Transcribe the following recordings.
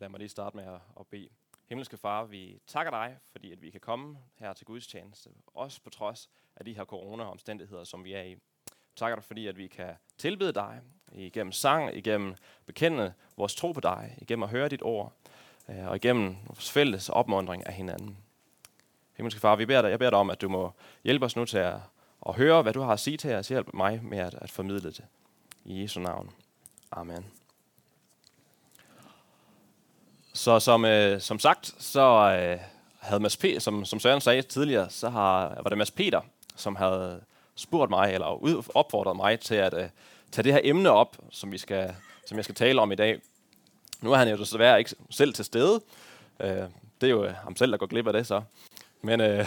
Lad mig lige starte med at, at bede. Himmelske Far, vi takker dig, fordi at vi kan komme her til Guds tjeneste, også på trods af de her corona-omstændigheder, som vi er i. Takker dig, fordi at vi kan tilbede dig igennem sang, igennem bekende vores tro på dig, igennem at høre dit ord, øh, og igennem vores fælles opmundring af hinanden. Himmelske Far, vi beder dig, jeg beder dig om, at du må hjælpe os nu til at, at høre, hvad du har at sige til os. Hjælp mig med at, at formidle det. I Jesu navn. Amen. Så som, øh, som sagt, så øh, havde Mads P., som, som Søren sagde tidligere, så har, var det Mads Peter, som havde spurgt mig, eller opfordret mig til at øh, tage det her emne op, som, vi skal, som jeg skal tale om i dag. Nu er han jo desværre ikke selv til stede. Øh, det er jo øh, ham selv, der går glip af det så. Men øh,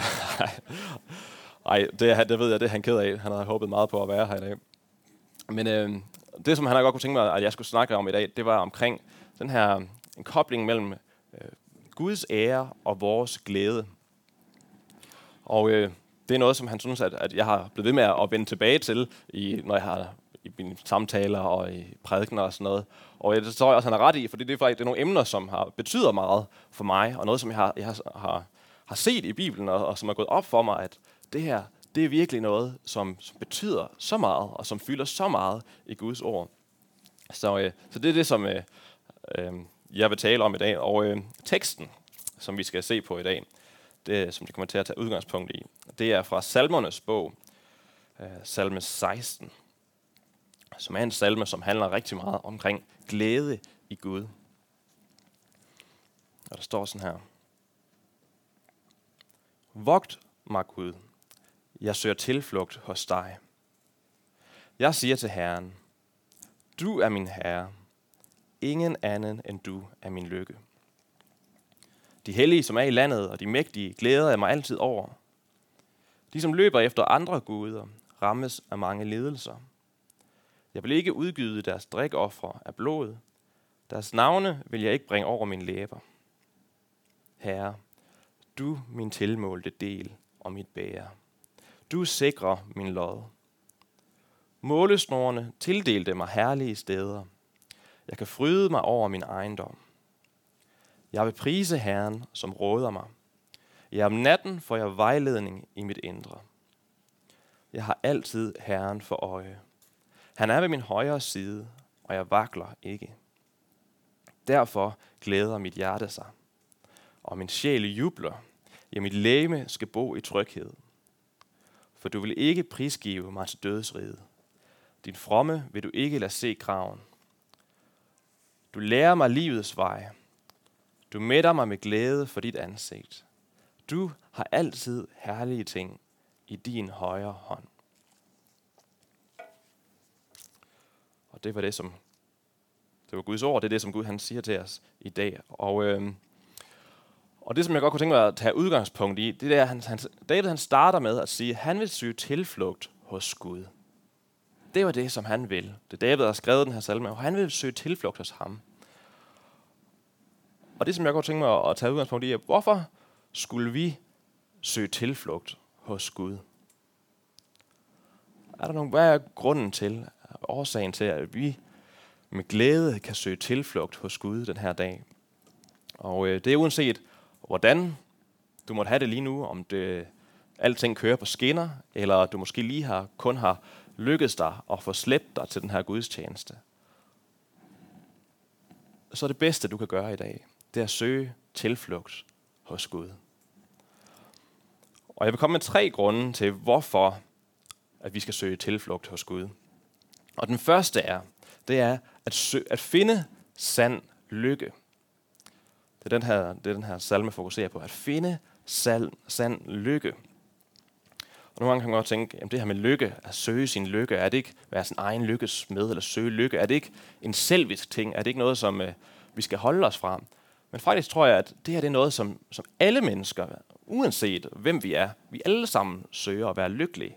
ej, det, det ved jeg, det er han ked af. Han havde håbet meget på at være her i dag. Men øh, det, som han har godt kunne tænke mig, at jeg skulle snakke om i dag, det var omkring den her en kobling mellem øh, Guds ære og vores glæde. Og øh, det er noget, som han synes, at, at jeg har blevet ved med at vende tilbage til, i, når jeg har i mine samtaler og i prædikener og sådan noget. Og øh, det tror jeg også, han har ret i, for det er faktisk det er nogle emner, som har betyder meget for mig, og noget, som jeg har, jeg har, har, set i Bibelen, og, og som er gået op for mig, at det her, det er virkelig noget, som, som betyder så meget, og som fylder så meget i Guds ord. Så, øh, så det er det, som øh, øh, jeg vil tale om i dag. Og øh, teksten, som vi skal se på i dag, det, som det kommer til at tage udgangspunkt i, det er fra Salmernes bog, øh, salme 16, som er en salme, som handler rigtig meget omkring glæde i Gud. Og der står sådan her. Vogt mig Gud, jeg søger tilflugt hos dig. Jeg siger til Herren, du er min Herre, ingen anden end du er min lykke. De hellige, som er i landet, og de mægtige, glæder jeg mig altid over. De, som løber efter andre guder, rammes af mange ledelser. Jeg vil ikke udgyde deres drikoffre af blod. Deres navne vil jeg ikke bringe over min læber. Herre, du min tilmålte del og mit bære. Du sikrer min lod. Målesnorene tildelte mig herlige steder. Jeg kan fryde mig over min ejendom. Jeg vil prise Herren, som råder mig. Ja, om natten får jeg vejledning i mit indre. Jeg har altid Herren for øje. Han er ved min højre side, og jeg vakler ikke. Derfor glæder mit hjerte sig, og min sjæl jubler. Ja, mit læme skal bo i tryghed. For du vil ikke prisgive mig til dødsriget. Din fromme vil du ikke lade se graven. Du lærer mig livets vej. Du mætter mig med glæde for dit ansigt. Du har altid herlige ting i din højre hånd. Og det var det, som det var Guds ord, det er det, som Gud han siger til os i dag. Og, øh, og det, som jeg godt kunne tænke mig at tage udgangspunkt i, det er, at han, han, David han starter med at sige, at han vil søge tilflugt hos Gud. Det var det, som han vil. Det David har skrevet den her salme, og han vil søge tilflugt hos ham. Og det, som jeg godt tænker mig at tage udgangspunkt i, er, hvorfor skulle vi søge tilflugt hos Gud? Er der nogen, hvad er grunden til, årsagen til, at vi med glæde kan søge tilflugt hos Gud den her dag? Og øh, det er uanset, hvordan du måtte have det lige nu, om det, alting kører på skinner, eller du måske lige har, kun har lykkedes dig at få slæbt dig til den her gudstjeneste. Så er det bedste, du kan gøre i dag, det er at søge tilflugt hos Gud. Og jeg vil komme med tre grunde til, hvorfor at vi skal søge tilflugt hos Gud. Og den første er, det er at, søge, at finde sand lykke. Det er den her, det er den her salme fokuserer på. At finde sand, sand lykke. Og nogle gange kan man godt tænke, at det her med lykke, at søge sin lykke, er det ikke at være sin egen lykkes med, eller søge lykke? Er det ikke en selvisk ting? Er det ikke noget, som øh, vi skal holde os fra? Men faktisk tror jeg, at det her det er noget, som, som alle mennesker, uanset hvem vi er, vi alle sammen søger at være lykkelige.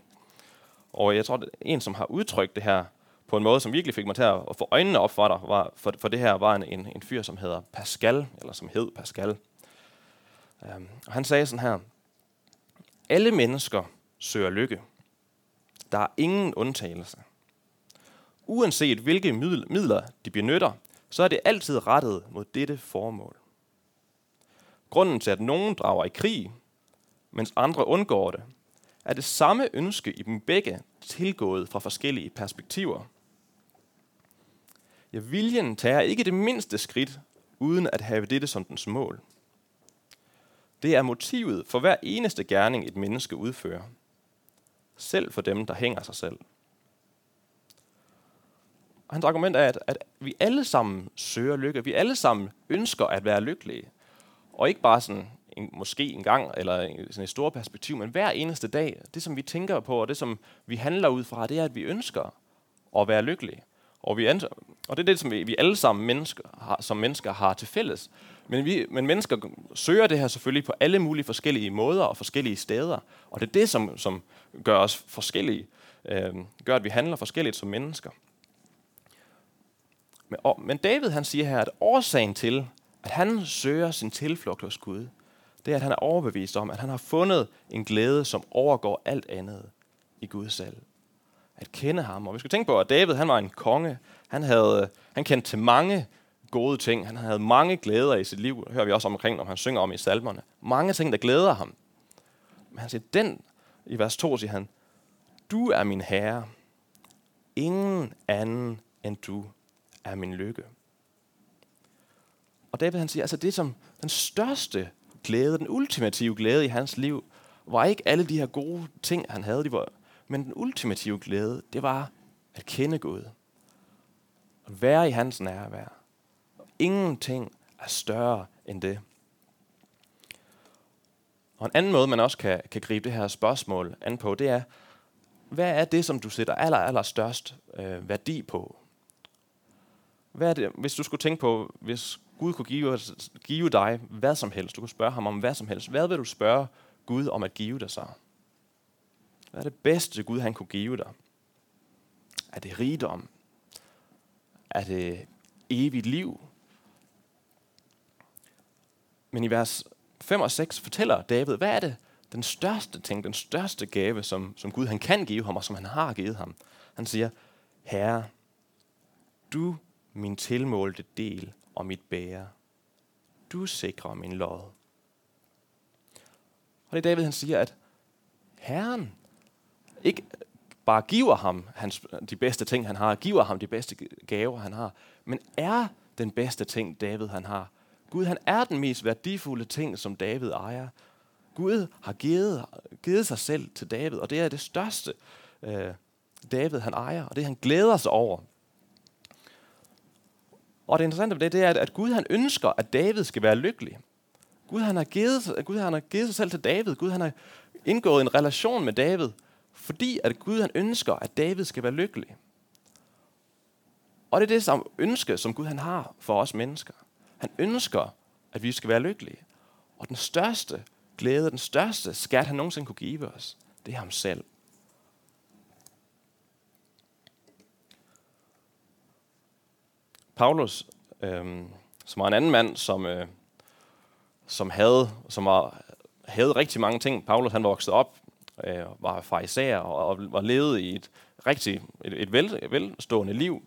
Og jeg tror, at en, som har udtrykt det her på en måde, som virkelig fik mig til at få øjnene op for dig, var, for, for det her var en, en, en fyr, som hedder Pascal, eller som hed Pascal. Um, og han sagde sådan her, alle mennesker søger lykke. Der er ingen undtagelse. Uanset hvilke midler de benytter, så er det altid rettet mod dette formål. Grunden til, at nogen drager i krig, mens andre undgår det, er det samme ønske i dem begge tilgået fra forskellige perspektiver. Ja, viljen tager ikke det mindste skridt, uden at have dette som dens mål. Det er motivet for hver eneste gerning, et menneske udfører. Selv for dem, der hænger sig selv. Og hans argument er, at, at vi alle sammen søger lykke. Vi alle sammen ønsker at være lykkelige. Og ikke bare sådan en, måske en gang, eller en, sådan et stort perspektiv, men hver eneste dag, det som vi tænker på, og det som vi handler ud fra, det er, at vi ønsker at være lykkelige. Og, vi og det er det, som vi, vi alle sammen mennesker har, som mennesker har til fælles. Men, vi, men mennesker søger det her selvfølgelig på alle mulige forskellige måder og forskellige steder. Og det er det, som, som gør os forskellige, øh, gør, at vi handler forskelligt som mennesker. Men, og, men David han siger her, at årsagen til, at han søger sin tilflugt hos Gud, det er, at han er overbevist om, at han har fundet en glæde, som overgår alt andet i Gud selv. At kende ham. Og vi skal tænke på, at David han var en konge. Han, havde, han kendte til mange gode ting. Han havde mange glæder i sit liv. Det hører vi også omkring, når han synger om i salmerne. Mange ting, der glæder ham. Men han siger, den, i vers 2 siger han, du er min herre. Ingen anden end du er min lykke. Og David han siger, altså det som den største glæde, den ultimative glæde i hans liv, var ikke alle de her gode ting, han havde, de var, men den ultimative glæde, det var at kende Gud. At være i hans nærvær. Ingenting er større end det. Og en anden måde, man også kan, kan gribe det her spørgsmål an på, det er, hvad er det, som du sætter aller, aller størst øh, værdi på? Hvad er det, hvis du skulle tænke på, hvis Gud kunne give, give dig hvad som helst, du kunne spørge ham om hvad som helst, hvad vil du spørge Gud om at give dig så? Hvad er det bedste, Gud han kunne give dig? Er det rigdom? Er det evigt liv? Men i vers 5 og 6 fortæller David, hvad er det den største ting, den største gave, som, som Gud han kan give ham, og som han har givet ham? Han siger, Herre, du min tilmålte del og mit bære. Du sikrer min lod. Og det er David, han siger, at Herren ikke bare giver ham hans, de bedste ting, han har, giver ham de bedste gaver, han har, men er den bedste ting, David han har. Gud, han er den mest værdifulde ting, som David ejer. Gud har givet, givet sig selv til David, og det er det største, øh, David han ejer, og det han glæder sig over. Og det interessante ved det, det er, at Gud han ønsker, at David skal være lykkelig. Gud han har givet, Gud han har givet sig selv til David. Gud han har indgået en relation med David, fordi at Gud han ønsker, at David skal være lykkelig. Og det er det som ønske, som Gud han har for os mennesker. Han ønsker, at vi skal være lykkelige. Og den største glæde, den største skat, han nogensinde kunne give os, det er ham selv. Paulus, øh, som var en anden mand, som, øh, som, havde, som var, havde rigtig mange ting. Paulus han voksede op, øh, var fariser og, og var levet i et rigtig et, et vel, velstående liv.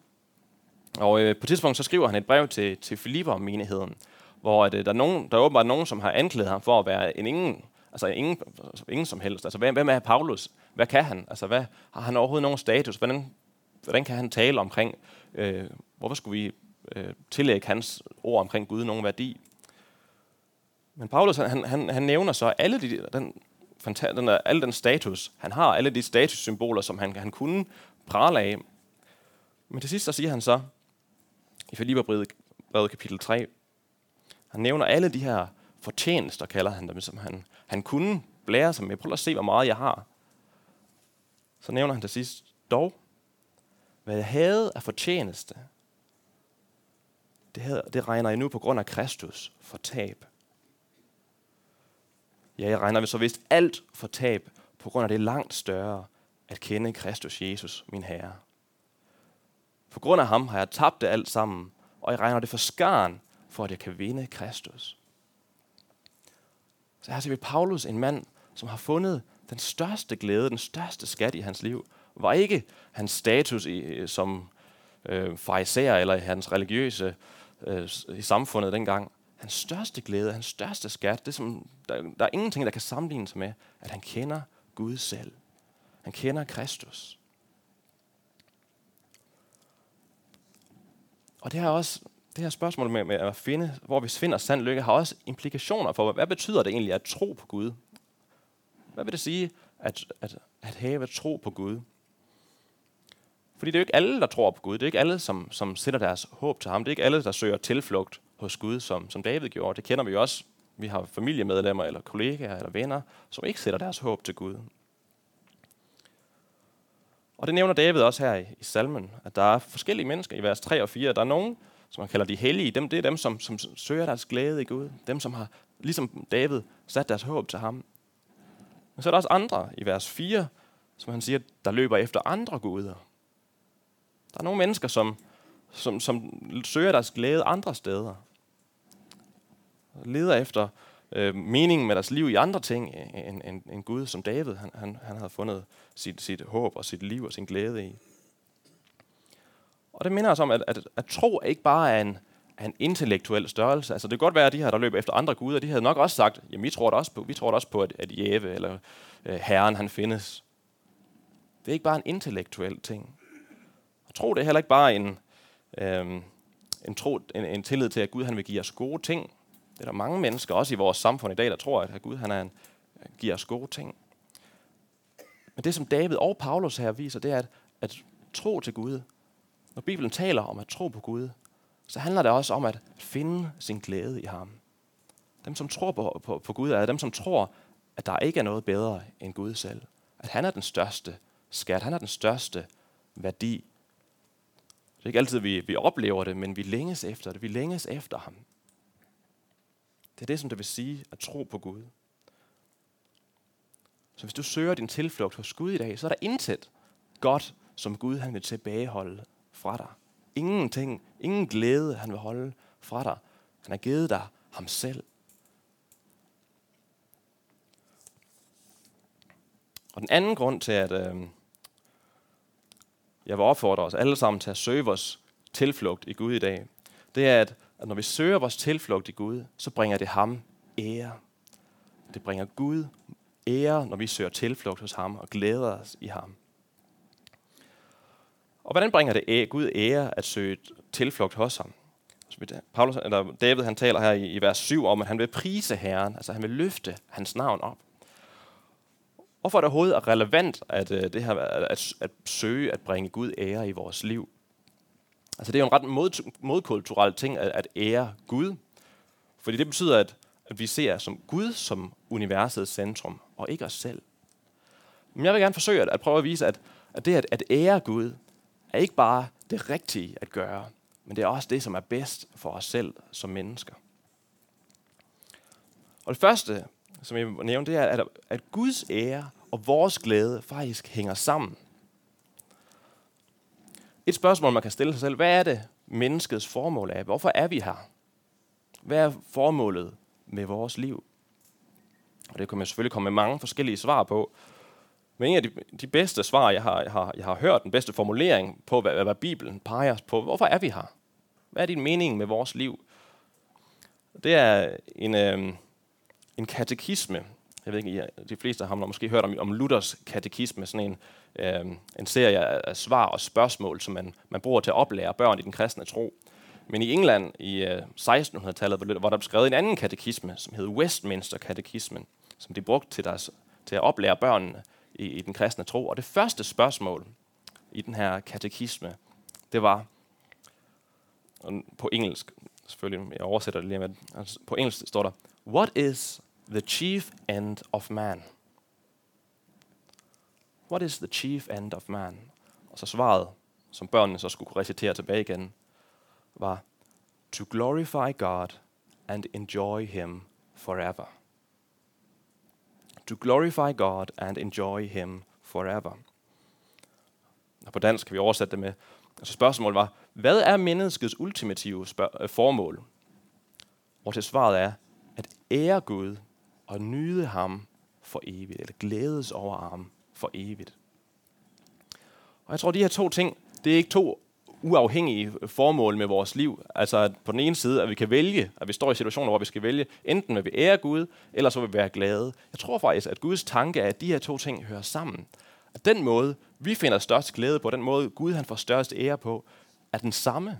Og øh, på et tidspunkt så skriver han et brev til, til Filipper-menigheden, hvor at, øh, der, er nogen, der er åbenbart nogen, som har anklaget ham for at være en ingen, altså ingen, altså ingen som helst. Altså, hvem, hvem er Paulus? Hvad kan han? Altså, hvad, har han overhovedet nogen status? Hvordan, hvordan kan han tale omkring, øh, hvorfor skulle vi øh, tillægge hans ord omkring Gud nogen værdi? Men Paulus, han, han, han nævner så alle de, den, den der, den status, han har, alle de statussymboler, som han, han kunne prale af. Men til sidst så siger han så, i Filipperbrevet kapitel 3, han nævner alle de her fortjenester, kalder han dem, som han, han kunne blære sig med. Prøv at se, hvor meget jeg har. Så nævner han til sidst, dog, hvad jeg havde af fortjeneste, det, havde, det regner jeg nu på grund af Kristus for tab. Ja, jeg regner så vist alt for tab på grund af det langt større at kende Kristus Jesus, min Herre. På grund af ham har jeg tabt det alt sammen, og jeg regner det for skaren, for at jeg kan vinde Kristus. Så her ser vi Paulus, en mand, som har fundet den største glæde, den største skat i hans liv, var ikke hans status i, øh, som øh, fariser eller hans religiøse øh, i samfundet dengang. Hans største glæde, hans største skat, det som, der, der er ingenting, der kan sammenlignes med, at han kender Gud selv. Han kender Kristus. Og det her også det her spørgsmål med, med at finde, hvor vi finder sand lykke, har også implikationer for, hvad betyder det egentlig at tro på Gud? Hvad vil det sige at, at, at have tro på Gud? Fordi det er jo ikke alle, der tror på Gud. Det er ikke alle, som, som sætter deres håb til ham. Det er ikke alle, der søger tilflugt hos Gud, som, som David gjorde. Det kender vi jo også. Vi har familiemedlemmer eller kollegaer eller venner, som ikke sætter deres håb til Gud. Og det nævner David også her i, i salmen, at der er forskellige mennesker i vers 3 og 4. Der er nogen, som man kalder de hellige. Dem, det er dem, som, som søger deres glæde i Gud. Dem, som har, ligesom David, sat deres håb til ham. Men så er der også andre i vers 4, som han siger, der løber efter andre guder. Der er nogle mennesker, som, som, som søger deres glæde andre steder. Leder efter øh, meningen med deres liv i andre ting øh, end, end, end Gud, som David han, han, han havde fundet sit, sit håb og sit liv og sin glæde i. Og det minder os om, at, at, at tro ikke bare er en, er en intellektuel størrelse. Altså det kan godt være, at de her, der løber efter andre guder, de havde nok også sagt, jamen vi tror da også på, vi tror da også på at, at Jæve eller øh, Herren han findes. Det er ikke bare en intellektuel ting. Og tro det er heller ikke bare en, øh, en, tro, en, en tillid til, at Gud han vil give os gode ting. Det er der mange mennesker, også i vores samfund i dag, der tror, at Gud han er en, giver os gode ting. Men det, som David og Paulus her viser, det er, at, at tro til Gud, når Bibelen taler om at tro på Gud, så handler det også om at finde sin glæde i ham. Dem, som tror på, på, på Gud, er dem, som tror, at der ikke er noget bedre end Gud selv. At han er den største skat, han er den største værdi. Det er ikke altid, vi, vi oplever det, men vi længes efter det. Vi længes efter ham. Det er det, som det vil sige at tro på Gud. Så hvis du søger din tilflugt hos Gud i dag, så er der intet godt, som Gud han vil tilbageholde fra dig. Ingenting, ingen glæde, han vil holde fra dig. Han har givet dig ham selv. Og den anden grund til, at øh, jeg vil opfordre os alle sammen til at søge vores tilflugt i Gud i dag, det er, at, at når vi søger vores tilflugt i Gud, så bringer det ham ære. Det bringer Gud ære, når vi søger tilflugt hos ham og glæder os i ham. Og hvordan bringer det Gud ære at søge tilflugt hos ham? Paulus, eller David han taler her i, i vers 7 om, at han vil prise Herren, altså han vil løfte hans navn op. Hvorfor er det overhovedet relevant at, øh, det her, at, at søge at bringe Gud ære i vores liv? Altså det er jo en ret mod, modkulturel ting at, at ære Gud. Fordi det betyder, at, at vi ser som Gud som universets centrum, og ikke os selv. Men jeg vil gerne forsøge at, at prøve at vise, at, at det at, at ære Gud, er ikke bare det rigtige at gøre, men det er også det, som er bedst for os selv som mennesker. Og det første, som jeg vil nævne, det er, at, at Guds ære og vores glæde faktisk hænger sammen. Et spørgsmål, man kan stille sig selv, hvad er det, menneskets formål er? Hvorfor er vi her? Hvad er formålet med vores liv? Og det kan man selvfølgelig komme med mange forskellige svar på. Men en af de, de bedste svar, jeg har, jeg, har, jeg har hørt, den bedste formulering på, hvad, hvad Bibelen peger på, hvorfor er vi her? Hvad er din mening med vores liv? Det er en, øh, en katekisme. Jeg ved ikke, de fleste har måske hørt om, om Luthers katekisme, sådan en, øh, Øhm, en serie af svar og spørgsmål, som man, man bruger til at oplære børn i den kristne tro. Men i England i øh, 1600-tallet var der beskrevet en anden katekisme, som hed Westminster-katekismen, som de brugte til, deres, til at oplære børnene i, i den kristne tro. Og det første spørgsmål i den her katekisme, det var, på engelsk, selvfølgelig, jeg oversætter det lige med, altså på engelsk står der, What is the chief end of man? What is the chief end of man? Og så svaret, som børnene så skulle kunne recitere tilbage igen, var To glorify God and enjoy Him forever to glorify God and enjoy Him forever. Og på dansk kan vi oversætte det med, altså spørgsmålet var, hvad er menneskets ultimative øh, formål? Hvor til svaret er, at ære Gud og nyde ham for evigt, eller glædes over ham for evigt. Og jeg tror, de her to ting, det er ikke to uafhængige formål med vores liv. Altså at på den ene side, at vi kan vælge, at vi står i situationer, hvor vi skal vælge, enten vil vi ære Gud, eller så vil vi være glade. Jeg tror faktisk, at Guds tanke er, at de her to ting hører sammen. At den måde, vi finder størst glæde på, den måde Gud han får størst ære på, er den samme.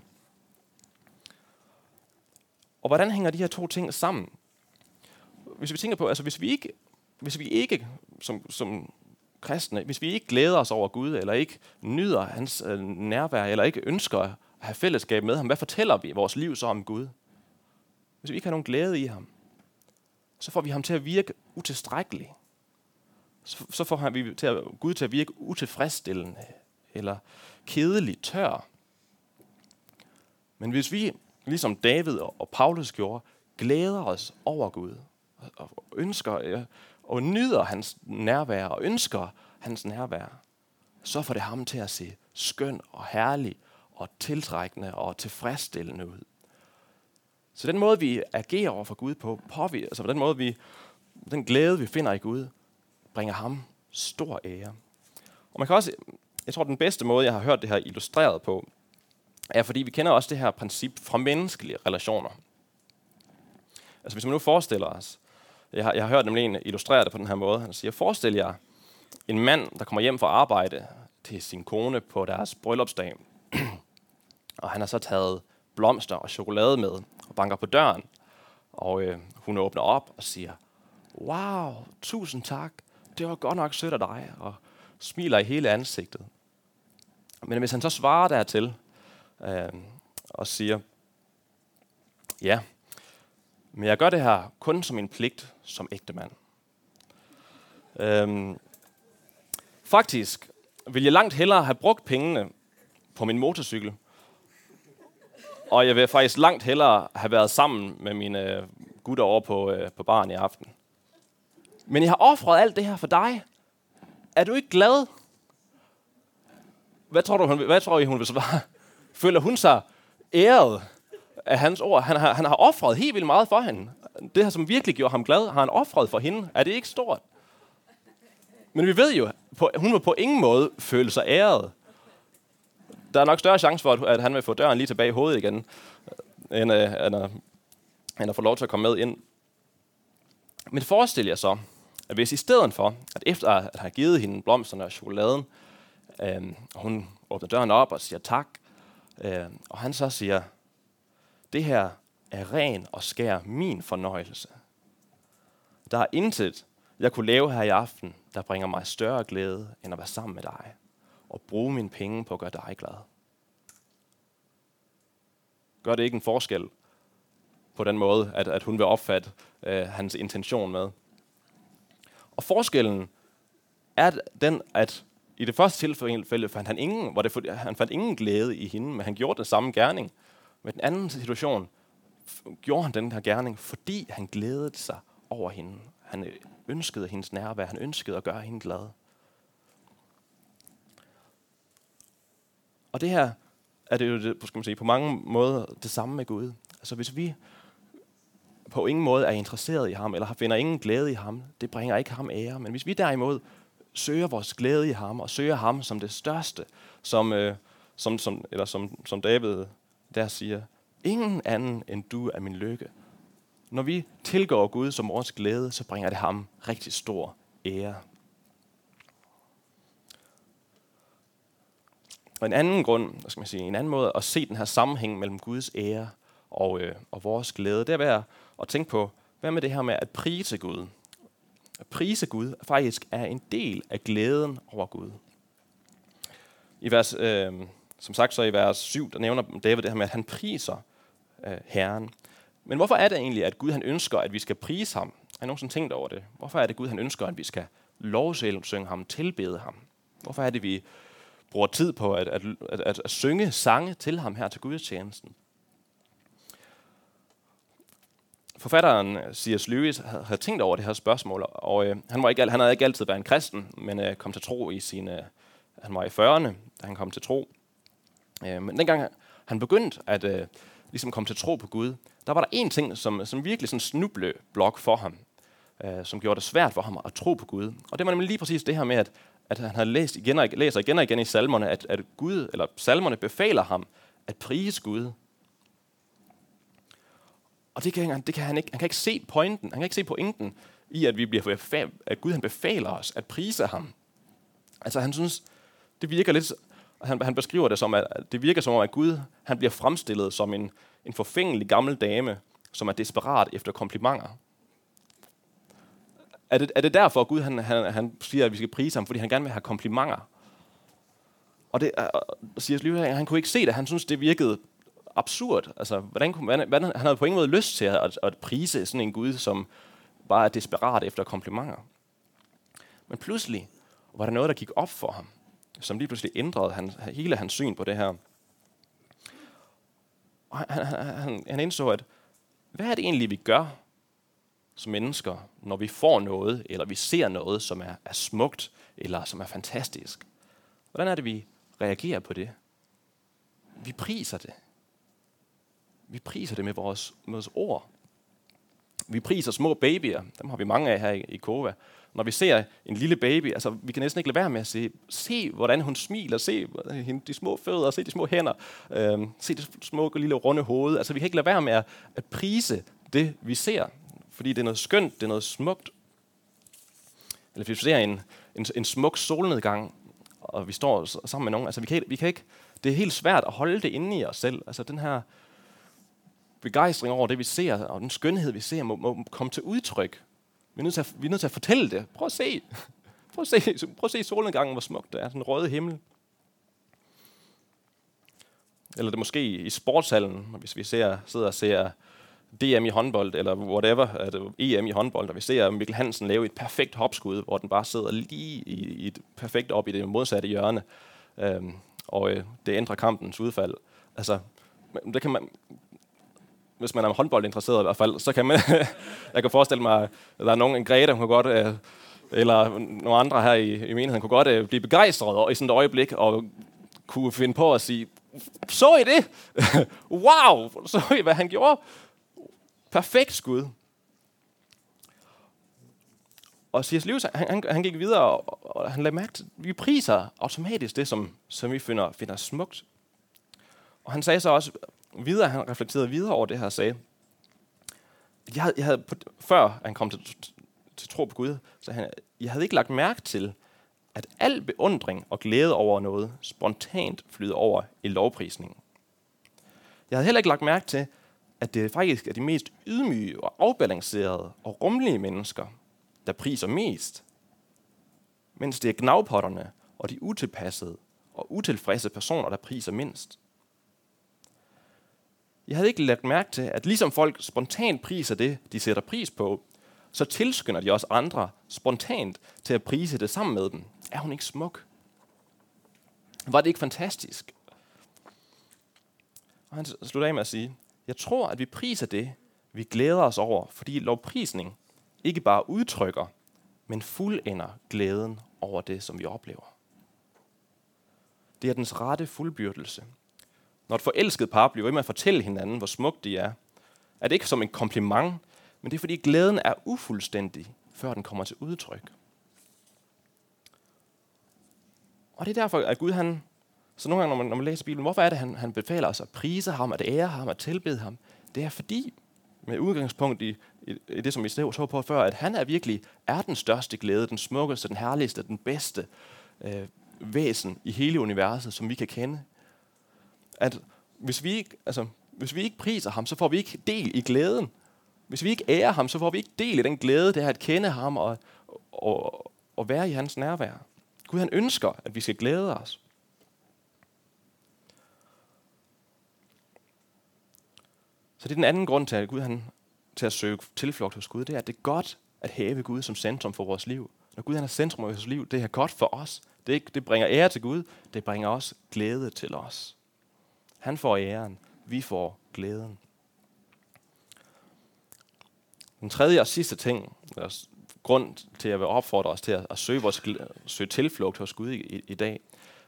Og hvordan hænger de her to ting sammen? Hvis vi tænker på, altså hvis vi ikke, hvis vi ikke som, som kristne, hvis vi ikke glæder os over Gud, eller ikke nyder hans øh, nærvær, eller ikke ønsker at have fællesskab med ham, hvad fortæller vi vores liv så om Gud? Hvis vi ikke har nogen glæde i ham, så får vi ham til at virke utilstrækkelig. Så, så får han, vi til at, Gud til at virke utilfredsstillende, eller kedelig, tør. Men hvis vi, ligesom David og Paulus gjorde, glæder os over Gud, og ønsker øh, og nyder hans nærvær og ønsker hans nærvær, så får det ham til at se skøn og herlig og tiltrækkende og tilfredsstillende ud. Så den måde, vi agerer over for Gud på, påvirker, altså den måde, vi, den glæde, vi finder i Gud, bringer ham stor ære. Og man kan også, jeg tror, den bedste måde, jeg har hørt det her illustreret på, er, fordi vi kender også det her princip fra menneskelige relationer. Altså hvis man nu forestiller os, jeg har, jeg har hørt nemlig en illustrere det på den her måde. Han siger, forestil jer en mand, der kommer hjem fra arbejde til sin kone på deres bryllupsdag. og han har så taget blomster og chokolade med og banker på døren. Og øh, hun åbner op og siger, wow, tusind tak. Det var godt nok sødt af dig. Og smiler i hele ansigtet. Men hvis han så svarer dertil øh, og siger, ja, men jeg gør det her kun som en pligt som ægte mand. Øhm, faktisk vil jeg langt hellere have brugt pengene på min motorcykel, og jeg vil faktisk langt hellere have været sammen med mine øh, gutter over på, øh, på baren i aften. Men jeg har offret alt det her for dig. Er du ikke glad? Hvad tror du, hun, hvad tror I, hun vil svare? Føler hun sig æret af hans ord. Han har, han har offret helt vildt meget for hende. Det her, som virkelig gjorde ham glad, har han offret for hende. Er det ikke stort? Men vi ved jo, på, hun vil på ingen måde føle sig æret. Der er nok større chance for, at han vil få døren lige tilbage i hovedet igen, end, øh, end, at, end at få lov til at komme med ind. Men forestil jer så, at hvis i stedet for, at efter at have givet hende blomsterne og chokoladen, øh, hun åbner døren op og siger tak, øh, og han så siger, det her er ren og skær min fornøjelse. Der er intet, jeg kunne lave her i aften, der bringer mig større glæde, end at være sammen med dig og bruge mine penge på at gøre dig glad. Gør det ikke en forskel på den måde, at, at hun vil opfatte øh, hans intention med? Og forskellen er den, at i det første tilfælde fandt han ingen, hvor det, han fandt ingen glæde i hende, men han gjorde den samme gerning. Med den anden situation gjorde han den her gerning, fordi han glædede sig over hende. Han øh, ønskede hendes nærvær. Han ønskede at gøre hende glad. Og det her er det jo skal man sige, på mange måder det samme med Gud. Altså hvis vi på ingen måde er interesseret i ham, eller finder ingen glæde i ham, det bringer ikke ham ære. Men hvis vi derimod søger vores glæde i ham, og søger ham som det største, som, øh, som, som, eller som, som David der siger, ingen anden end du er min lykke. Når vi tilgår Gud som vores glæde, så bringer det ham rigtig stor ære. Og en anden grund, hvad skal man sige, en anden måde at se den her sammenhæng mellem Guds ære og, øh, og vores glæde, det er ved at tænke på, hvad med det her med at prise Gud? At prise Gud faktisk er en del af glæden over Gud. I vers øh, som sagt så i vers 7, der nævner David det her med, at han priser øh, Herren. Men hvorfor er det egentlig, at Gud han ønsker, at vi skal prise ham? Har I nogensinde tænkt over det? Hvorfor er det, Gud han ønsker, at vi skal lovsynge ham, tilbede ham? Hvorfor er det, vi bruger tid på at, at, at, at, at synge sange til ham her til gudstjenesten? Forfatteren C.S. Lewis havde tænkt over det her spørgsmål, og øh, han, var ikke, han havde ikke altid været en kristen, men øh, kom til tro i sine, han var i 40'erne, da han kom til tro. Øh, men dengang han begyndte at øh, ligesom komme til tro på Gud, der var der en ting, som, som virkelig sådan snubleblok for ham, øh, som gjorde det svært for ham at tro på Gud. Og det var nemlig lige præcis det her med, at, at han har læst igen og, læser igen og igen i salmerne, at, at Gud, eller salmerne befaler ham at prise Gud. Og det kan, det kan han ikke. Han kan ikke se pointen. Han kan ikke se pointen i, at, vi bliver, at Gud han befaler os at prise ham. Altså han synes, det virker lidt, han, han beskriver det som, at det virker som om, at Gud han bliver fremstillet som en, en forfængelig gammel dame, som er desperat efter komplimenter. Er det, er det derfor, at Gud han, han, han siger, at vi skal prise ham, fordi han gerne vil have komplimenter? Og det siger Lyve, han kunne ikke se det. Han synes, det virkede absurd. Altså, hvordan, hvordan, hvordan, han havde på ingen måde lyst til at, at prise sådan en Gud, som bare er desperat efter komplimenter. Men pludselig var der noget, der gik op for ham, som lige pludselig ændrede han, hele hans syn på det her. Og han, han, han indså, at hvad er det egentlig, vi gør som mennesker, når vi får noget, eller vi ser noget, som er, er smukt, eller som er fantastisk? Hvordan er det, vi reagerer på det? Vi priser det. Vi priser det med vores, med vores ord. Vi priser små babyer. Dem har vi mange af her i, i Kova. Når vi ser en lille baby, altså vi kan næsten ikke lade være med at se, se hvordan hun smiler, se de små fødder, se de små hænder, øh, se det små lille runde hoved. Altså vi kan ikke lade være med at, at prise det, vi ser. Fordi det er noget skønt, det er noget smukt. Eller hvis vi ser en, en, en smuk solnedgang, og vi står sammen med nogen, altså vi kan, vi kan ikke, det er helt svært at holde det inde i os selv. Altså den her begejstring over det, vi ser, og den skønhed, vi ser, må, må komme til udtryk. Vi er, nødt til at, vi er nødt til at fortælle det. Prøv at se. Prøv at se, prøv at se solnedgangen, hvor smukt det er. Den røde himmel. Eller det måske i sportshallen, hvis vi ser, sidder og ser DM i håndbold, eller whatever, at EM i håndbold, og vi ser Mikkel Hansen lave et perfekt hopskud, hvor den bare sidder lige i, i et perfekt op i det modsatte hjørne, øhm, og øh, det ændrer kampens udfald. Altså, det kan man, hvis man er håndboldinteresseret i hvert fald, så kan man, jeg kan forestille mig, at der er nogen, en Greta, hun kan godt, øh, eller nogle andre her i, i menigheden, kunne godt øh, blive begejstret i sådan et øjeblik, og kunne finde på at sige, så I det? wow, så I, hvad han gjorde? Perfekt skud. Og C.S. Lewis, han, han, han gik videre, og, og han lagde mærke til, vi priser automatisk det, som, som vi finder, finder smukt. Og han sagde så også, videre, han reflekterede videre over det her og sagde, jeg havde, jeg havde, før han kom til, til tro på Gud, så han, jeg havde ikke lagt mærke til, at al beundring og glæde over noget spontant flyder over i lovprisningen. Jeg havde heller ikke lagt mærke til, at det faktisk er de mest ydmyge og afbalancerede og rummelige mennesker, der priser mest, mens det er gnavpotterne og de utilpassede og utilfredse personer, der priser mindst. Jeg havde ikke lagt mærke til, at ligesom folk spontant priser det, de sætter pris på, så tilskynder de også andre spontant til at prise det sammen med dem. Er hun ikke smuk? Var det ikke fantastisk? Og han slutter af med at sige, jeg tror, at vi priser det, vi glæder os over, fordi lovprisning ikke bare udtrykker, men fuldender glæden over det, som vi oplever. Det er dens rette fuldbyrdelse. Når et forelsket par bliver ved med at fortælle hinanden, hvor smukt de er, er det ikke som en kompliment, men det er fordi glæden er ufuldstændig, før den kommer til udtryk. Og det er derfor, at Gud han, så nogle gange, når man, når man læser Bibelen, hvorfor er det, han, han befaler os at prise ham, at ære ham, at tilbede ham? Det er fordi, med udgangspunkt i, i, i det, som vi så på før, at han er virkelig er den største glæde, den smukkeste, den herligste, den bedste øh, væsen i hele universet, som vi kan kende at hvis vi, ikke, altså, hvis vi ikke priser ham, så får vi ikke del i glæden. Hvis vi ikke ærer ham, så får vi ikke del i den glæde, det er at kende ham og, og, og være i hans nærvær. Gud han ønsker, at vi skal glæde os. Så det er den anden grund til, at Gud han, til at søge tilflugt hos Gud, det er, at det er godt at have Gud som centrum for vores liv. Når Gud han er centrum for vores liv, det er godt for os. Det, det bringer ære til Gud, det bringer også glæde til os. Han får æren, vi får glæden. Den tredje og sidste ting, er grund til, at jeg vil opfordre os til at, at søge, vores, søge tilflugt hos Gud i, i dag,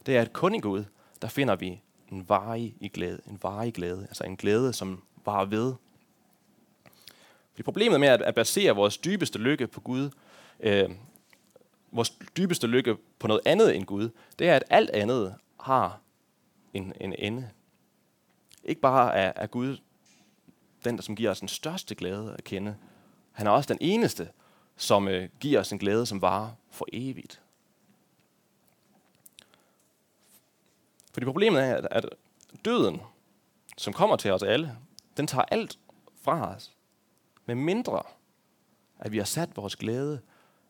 det er, at kun i Gud, der finder vi en varig i glæde, en varig glæde, altså en glæde, som varer ved. Fordi problemet med at, at basere vores dybeste lykke på Gud, øh, vores dybeste lykke på noget andet end Gud, det er, at alt andet har en, en ende. Ikke bare er, er Gud den, der som giver os den største glæde at kende. Han er også den eneste, som øh, giver os en glæde, som varer for evigt. Fordi problemet er, at, at døden, som kommer til os alle, den tager alt fra os. Med mindre, at vi har sat vores glæde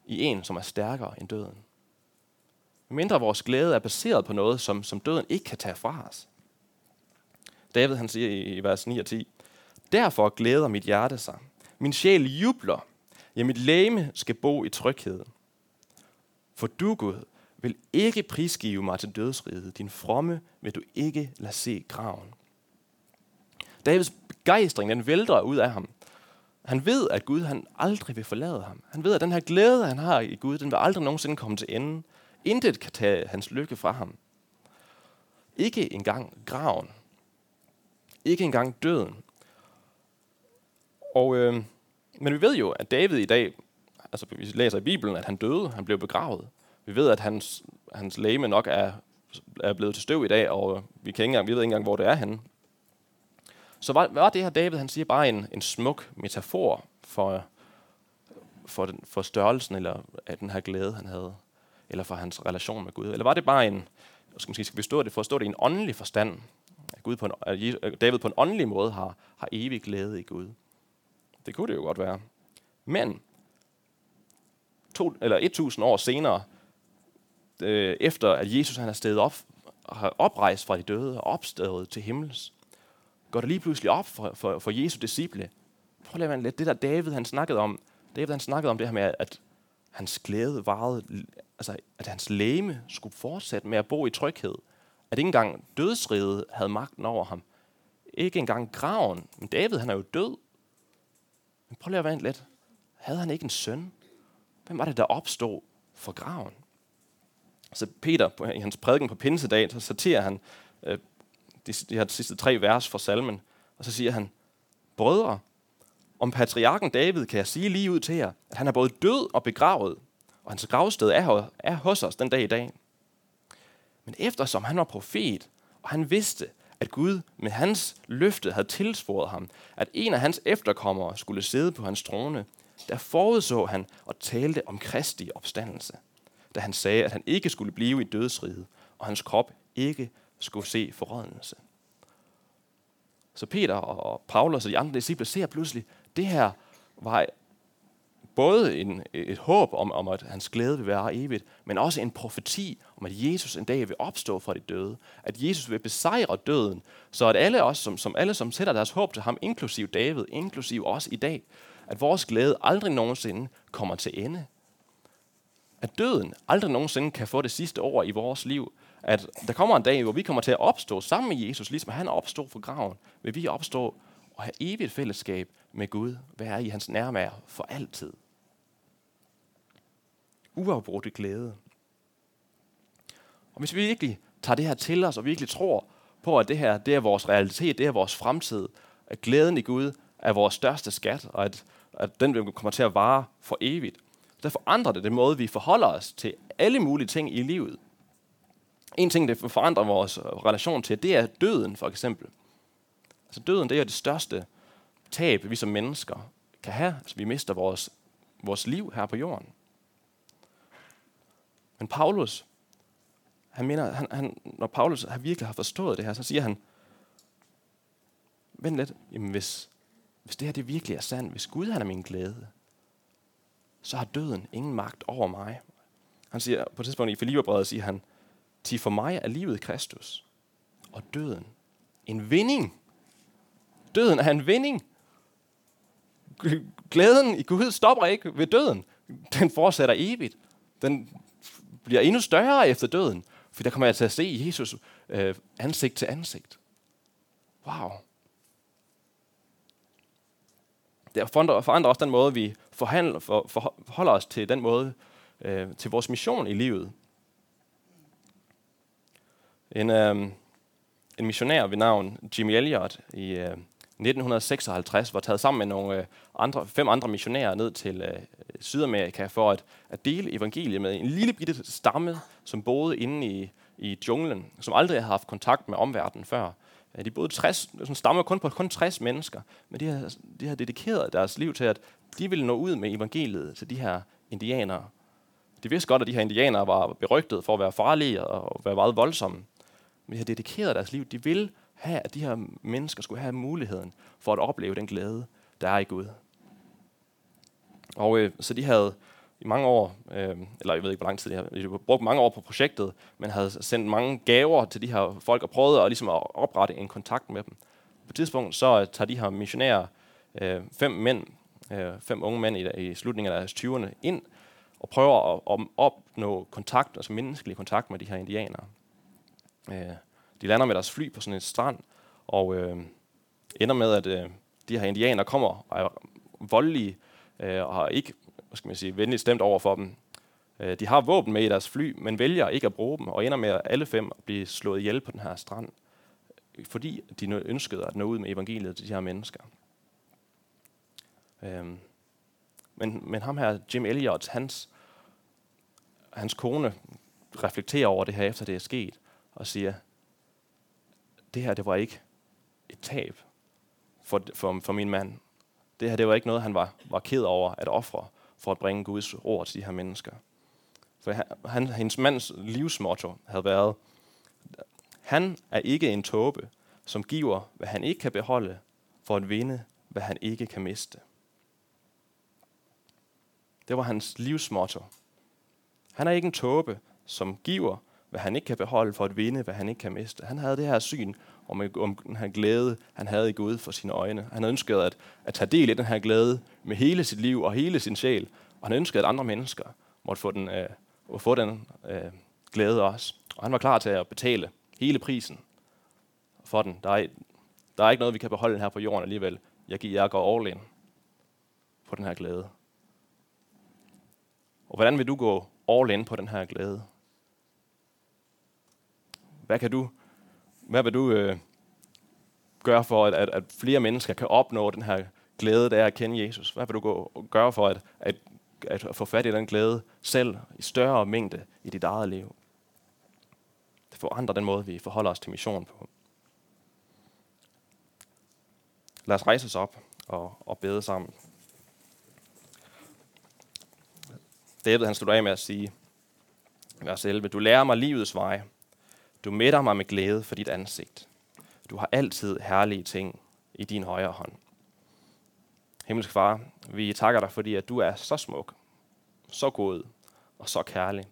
i en, som er stærkere end døden. Med mindre vores glæde er baseret på noget, som, som døden ikke kan tage fra os. David han siger i, i vers 9 og 10, Derfor glæder mit hjerte sig. Min sjæl jubler. Ja, mit læme skal bo i tryghed. For du, Gud, vil ikke prisgive mig til dødsriget. Din fromme vil du ikke lade se graven. Davids begejstring, den vælter ud af ham. Han ved, at Gud han aldrig vil forlade ham. Han ved, at den her glæde, han har i Gud, den vil aldrig nogensinde komme til ende. Intet kan tage hans lykke fra ham. Ikke engang graven. Ikke engang døden. Og, øh, men vi ved jo, at David i dag, altså vi læser i Bibelen, at han døde, han blev begravet. Vi ved, at hans, hans læme nok er, er blevet til støv i dag, og vi, kan ikke engang, vi ved ikke engang, hvor det er henne. Så var, var det her David, han siger bare en, en smuk metafor for, for, den, for størrelsen eller af den her glæde, han havde, eller for hans relation med Gud? Eller var det bare en, skal, måske skal vi forstå det, forstå det i en åndelig forstand, at, Gud på en, at David på en åndelig måde har, har evig glæde i Gud? Det kunne det jo godt være. Men to, eller 1000 år senere, øh, efter at Jesus han er stedet op, har oprejst fra de døde og opstået til himmels, går det lige pludselig op for, for, for Jesu disciple. Prøv at lade lidt. Det der David, han snakkede om, David han snakkede om det her med, at hans glæde varede, altså at hans læme skulle fortsætte med at bo i tryghed. At ikke engang dødsriget havde magten over ham. Ikke engang graven. Men David, han er jo død. Men prøv lige at vente lidt. Havde han ikke en søn? Hvem var det, der opstod for graven? Så Peter, på, i hans prædiken på pinsedag, så citerer han øh, de, de her sidste tre vers fra salmen, og så siger han, Brødre, om patriarken David kan jeg sige lige ud til jer, at han er både død og begravet, og hans gravsted er, er hos os den dag i dag. Men eftersom han var profet, og han vidste, at Gud med hans løfte havde tilsvoret ham, at en af hans efterkommere skulle sidde på hans trone, der forudså han og talte om Kristi opstandelse, da han sagde, at han ikke skulle blive i dødsriget, og hans krop ikke skulle se forrådnelse. Så Peter og Paulus og de andre disciple ser pludselig, at det her var både en, et håb om, om, at hans glæde vil være evigt, men også en profeti om, at Jesus en dag vil opstå fra de døde. At Jesus vil besejre døden, så at alle os, som, som alle, som sætter deres håb til ham, inklusiv David, inklusiv os i dag, at vores glæde aldrig nogensinde kommer til ende. At døden aldrig nogensinde kan få det sidste ord i vores liv. At der kommer en dag, hvor vi kommer til at opstå sammen med Jesus, ligesom han opstod fra graven, vil vi opstå og have evigt fællesskab med Gud, være i hans nærvær for altid uafbrudte glæde. Og hvis vi virkelig tager det her til os, og virkelig tror på, at det her det er vores realitet, det er vores fremtid, at glæden i Gud er vores største skat, og at, at den kommer til at vare for evigt, så forandrer det den måde, vi forholder os til alle mulige ting i livet. En ting, det forandrer vores relation til, det er døden, for eksempel. Altså døden, det er det største tab, vi som mennesker kan have. Altså vi mister vores, vores liv her på jorden. Men Paulus, han mener, han, han, når Paulus har virkelig har forstået det her, så siger han, vent lidt, jamen hvis, hvis det her det virkelig er sandt, hvis Gud han er min glæde, så har døden ingen magt over mig. Han siger på et tidspunkt i Filipperbrevet, siger han, til for mig er livet Kristus, og døden en vinding. Døden er en vinding. Glæden i Gud stopper ikke ved døden. Den fortsætter evigt. Den bliver endnu større efter døden, for der kommer jeg til at se Jesus øh, ansigt til ansigt. Wow. Det forandrer, også den måde, vi forhandler, for, for, forholder os til den måde, øh, til vores mission i livet. En, øh, en missionær ved navn Jimmy Elliot i, øh, 1956 var taget sammen med nogle øh, andre, fem andre missionærer ned til øh, Sydamerika for at, at dele evangeliet med en lille bitte stamme, som boede inde i, i junglen, som aldrig havde haft kontakt med omverdenen før. De boede 60, sådan stammer kun på kun 60 mennesker, men de har, de har dedikeret deres liv til, at de ville nå ud med evangeliet til de her indianere. De vidste godt, at de her indianere var berygtet for at være farlige og være meget voldsomme. Men de har dedikeret deres liv. De vil have, at de her mennesker skulle have muligheden for at opleve den glæde, der er i Gud. Og øh, så de havde i mange år, øh, eller jeg ved ikke, hvor lang tid de har, de har brugt mange år på projektet, men havde sendt mange gaver til de her folk og prøvet at, ligesom at oprette en kontakt med dem. På et tidspunkt så øh, tager de her missionærer, øh, fem mænd, øh, fem unge mænd i, i slutningen af deres 20'erne, ind og prøver at, at opnå kontakt, altså menneskelig kontakt med de her indianere. Øh, de lander med deres fly på sådan en strand, og øh, ender med, at øh, de her indianere kommer og er voldelige, øh, og har ikke hvad skal man sige, venligt stemt over for dem. Øh, de har våben med i deres fly, men vælger ikke at bruge dem, og ender med at alle fem blive slået ihjel på den her strand, fordi de ønskede at nå ud med evangeliet til de her mennesker. Øh, men, men ham her, Jim Elliot, hans, hans kone reflekterer over det her, efter det er sket, og siger, det her, det var ikke et tab for, for, for min mand. Det her, det var ikke noget, han var, var ked over at ofre for at bringe Guds ord til de her mennesker. For han, hendes mands livsmotto havde været, han er ikke en tåbe, som giver, hvad han ikke kan beholde, for at vinde, hvad han ikke kan miste. Det var hans livsmotto. Han er ikke en tåbe, som giver, hvad han ikke kan beholde, for at vinde, hvad han ikke kan miste. Han havde det her syn om, om den her glæde, han havde i Gud for sine øjne. Han ønskede at, at tage del i den her glæde med hele sit liv og hele sin sjæl. Og han ønskede, at andre mennesker måtte få den, øh, få den øh, glæde også. Og han var klar til at betale hele prisen for den. Der er, der er ikke noget, vi kan beholde her på jorden alligevel. Jeg, giver, jeg går all in på den her glæde. Og hvordan vil du gå all in på den her glæde? Hvad kan du, hvad vil du øh, gøre for, at, at, at flere mennesker kan opnå den her glæde, der er at kende Jesus? Hvad vil du gå, gøre for, at, at, at få fat i den glæde selv i større mængde i dit eget liv? Det forandrer den måde, vi forholder os til mission på. Lad os rejse os op og, og bede sammen. David han slutter af med at sige, vers 11, Du lærer mig livets vej. Du mætter mig med glæde for dit ansigt. Du har altid herlige ting i din højre hånd. Himmelsk far, vi takker dig, fordi at du er så smuk, så god og så kærlig.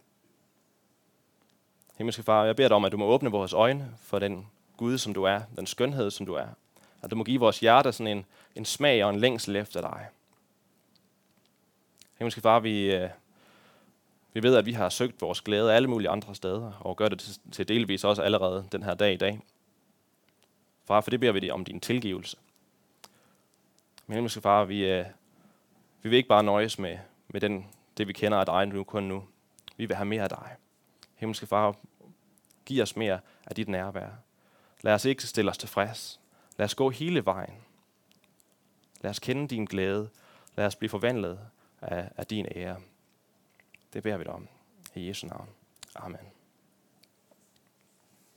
Himmelske far, jeg beder dig om, at du må åbne vores øjne for den Gud, som du er, den skønhed, som du er. At du må give vores hjerter sådan en, en smag og en længsel efter dig. Himmelske far, vi, øh, vi ved, at vi har søgt vores glæde alle mulige andre steder, og gør det til delvis også allerede den her dag i dag. Far, for det beder vi dig om din tilgivelse. Men himmelske far, vi, øh, vi vil ikke bare nøjes med, med den, det, vi kender af dig nu kun nu. Vi vil have mere af dig. Himmelske far, giv os mere af dit nærvær. Lad os ikke stille os tilfreds. Lad os gå hele vejen. Lad os kende din glæde. Lad os blive forvandlet af, af din ære. Det beder vi dig om. I Jesu navn. Amen.